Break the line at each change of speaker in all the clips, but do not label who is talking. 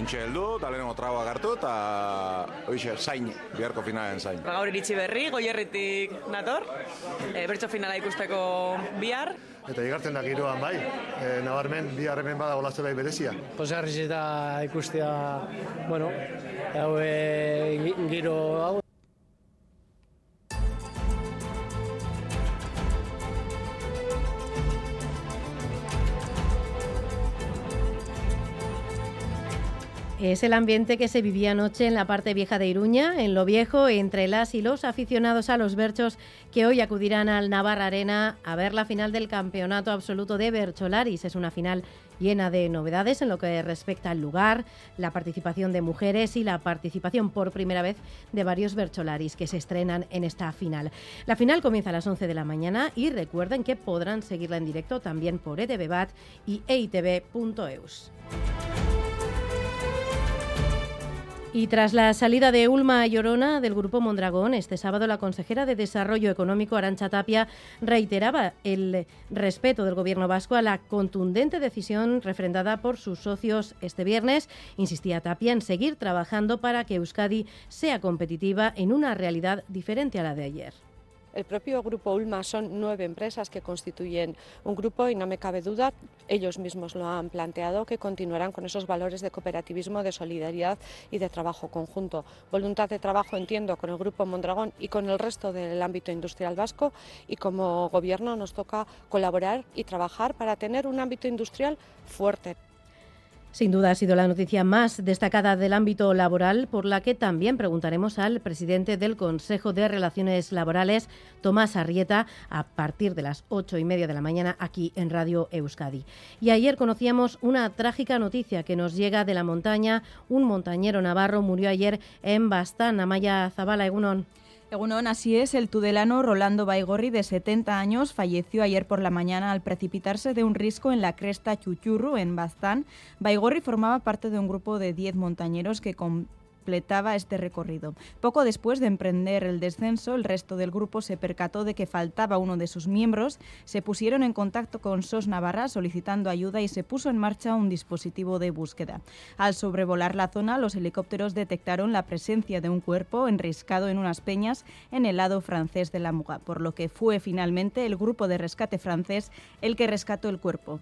Ontxe heldu, eta lehenengo tragoak hartu, eta oixe, zain, biharko finalen zain.
Gaur iritsi berri, goierritik nator, e, bertso finala ikusteko bihar.
Eta igartzen da giroan bai, e, nabarmen, bi harremen bada olazte bai berezia.
Pozgarriz eta ikustea, bueno, hau e, giro hau
Es el ambiente que se vivía anoche en la parte vieja de Iruña, en lo viejo, entre las y los aficionados a los berchos que hoy acudirán al Navarra Arena a ver la final del campeonato absoluto de Bercholaris. Es una final llena de novedades en lo que respecta al lugar, la participación de mujeres y la participación por primera vez de varios Bercholaris que se estrenan en esta final. La final comienza a las 11 de la mañana y recuerden que podrán seguirla en directo también por ETV y eitv.eus. Y tras la salida de Ulma Llorona del Grupo Mondragón, este sábado la consejera de Desarrollo Económico, Arancha Tapia, reiteraba el respeto del Gobierno vasco a la contundente decisión refrendada por sus socios este viernes. Insistía Tapia en seguir trabajando para que Euskadi sea competitiva en una realidad diferente a la de ayer.
El propio grupo Ulma son nueve empresas que constituyen un grupo y no me cabe duda, ellos mismos lo han planteado, que continuarán con esos valores de cooperativismo, de solidaridad y de trabajo conjunto. Voluntad de trabajo, entiendo, con el grupo Mondragón y con el resto del ámbito industrial vasco y como gobierno nos toca colaborar y trabajar para tener un ámbito industrial fuerte.
Sin duda ha sido la noticia más destacada del ámbito laboral, por la que también preguntaremos al presidente del Consejo de Relaciones Laborales, Tomás Arrieta, a partir de las ocho y media de la mañana aquí en Radio Euskadi. Y ayer conocíamos una trágica noticia que nos llega de la montaña. Un montañero navarro murió ayer en Bastán, Amaya Zabala, Egunon.
Egunon, así es, el tudelano Rolando Baigorri, de 70 años, falleció ayer por la mañana al precipitarse de un risco en la cresta Chuchurru, en Baztán. Baigorri formaba parte de un grupo de 10 montañeros que con completaba este recorrido. Poco después de emprender el descenso, el resto del grupo se percató de que faltaba uno de sus miembros, se pusieron en contacto con SOS Navarra solicitando ayuda y se puso en marcha un dispositivo de búsqueda. Al sobrevolar la zona, los helicópteros detectaron la presencia de un cuerpo enriscado en unas peñas en el lado francés de la Muga, por lo que fue finalmente el grupo de rescate francés el que rescató el cuerpo.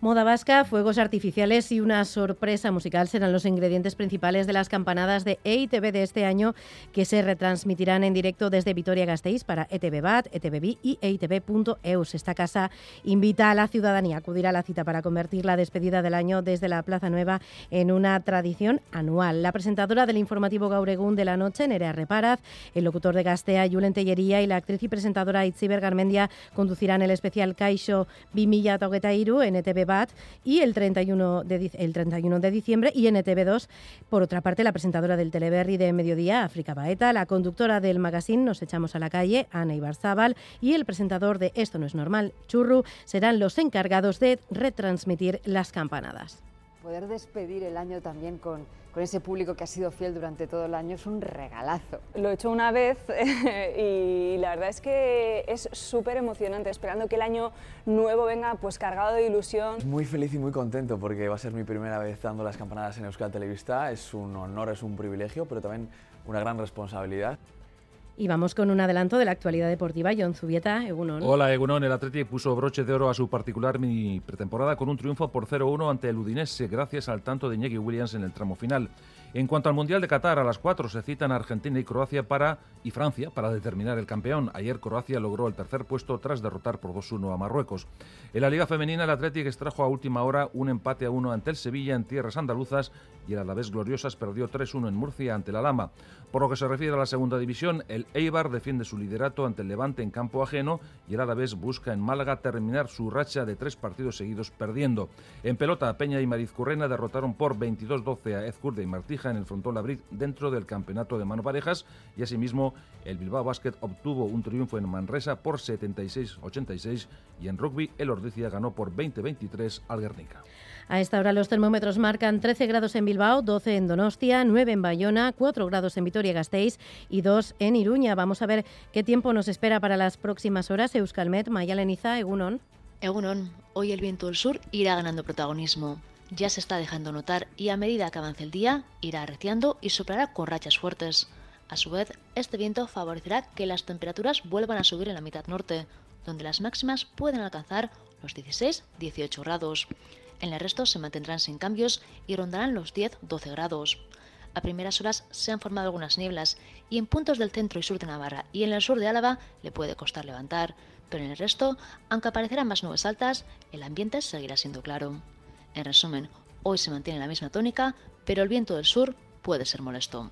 Moda vasca, fuegos artificiales y una sorpresa musical serán los ingredientes principales de las campanadas de EITV de este año que se retransmitirán en directo desde Vitoria-Gasteiz para ETV BAT, ETV y EITV.eus. Esta casa invita a la ciudadanía a acudir a la cita para convertir la despedida del año desde la Plaza Nueva en una tradición anual. La presentadora del informativo Gauregún de la noche, Nerea Reparaz, el locutor de Gastea, Julen Tellería y la actriz y presentadora Itziber Garmendia conducirán el especial Caixo Bimilla Togetairu en ETV Y el 31 de, el 31 de diciembre y en ETV2. Por otra parte, la presentadora del Teleberry de Mediodía, África Baeta, la conductora del magazine Nos echamos a la calle, Ana Ibarzábal, y el presentador de Esto no es normal, Churru, serán los encargados de retransmitir las campanadas.
Poder despedir el año también con con ese público que ha sido fiel durante todo el año es un regalazo.
Lo he hecho una vez y la verdad es que es súper emocionante, esperando que el año nuevo venga pues cargado de ilusión.
Muy feliz y muy contento porque va a ser mi primera vez dando las campanadas en Euskal Televista, es un honor, es un privilegio, pero también una gran responsabilidad.
Y vamos con un adelanto de la actualidad deportiva. John Zubieta, Egunon.
Hola, Egunon. El Atleti puso broche de oro a su particular mini pretemporada con un triunfo por 0-1 ante el Udinese, gracias al tanto de Iñaki Williams en el tramo final. En cuanto al Mundial de Qatar, a las 4 se citan Argentina y Croacia para y Francia para determinar el campeón. Ayer Croacia logró el tercer puesto tras derrotar por 2-1 a Marruecos. En la Liga Femenina, el Atlético extrajo a última hora un empate a 1 ante el Sevilla en tierras andaluzas y el Alavés Gloriosas perdió 3-1 en Murcia ante la Lama. Por lo que se refiere a la segunda división, el Eibar defiende su liderato ante el Levante en campo ajeno y el Alavés busca en Málaga terminar su racha de tres partidos seguidos perdiendo. En pelota, Peña y Marizcurrena derrotaron por 22-12 a Ezcurde y Martija en el Frontón Labrit dentro del campeonato de mano parejas y asimismo el Bilbao Basket obtuvo un triunfo en Manresa por 76-86 y en rugby el Ordicia ganó por 20-23 al Guernica.
A esta hora los termómetros marcan 13 grados en Bilbao, 12 en Donostia, 9 en Bayona, 4 grados en Vitoria-Gasteiz y 2 en Iruña. Vamos a ver qué tiempo nos espera para las próximas horas. Euskalmet, Mayaleniza, Egunon.
Egunon, hoy el viento del sur irá ganando protagonismo. Ya se está dejando notar y a medida que avance el día irá arreciando y soplará con rachas fuertes. A su vez, este viento favorecerá que las temperaturas vuelvan a subir en la mitad norte, donde las máximas pueden alcanzar los 16-18 grados. En el resto se mantendrán sin cambios y rondarán los 10-12 grados. A primeras horas se han formado algunas nieblas y en puntos del centro y sur de Navarra y en el sur de Álava le puede costar levantar, pero en el resto, aunque aparecerán más nubes altas, el ambiente seguirá siendo claro. En resumen, hoy se mantiene la misma tónica, pero el viento del sur puede ser molesto.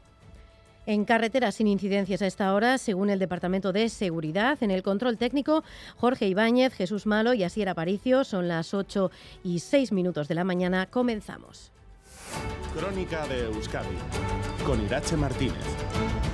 En carreteras sin incidencias a esta hora, según el Departamento de Seguridad. En el control técnico, Jorge Ibáñez, Jesús Malo y Asier Aparicio. Son las 8 y 6 minutos de la mañana. Comenzamos.
Crónica de Euskadi con Irache Martínez.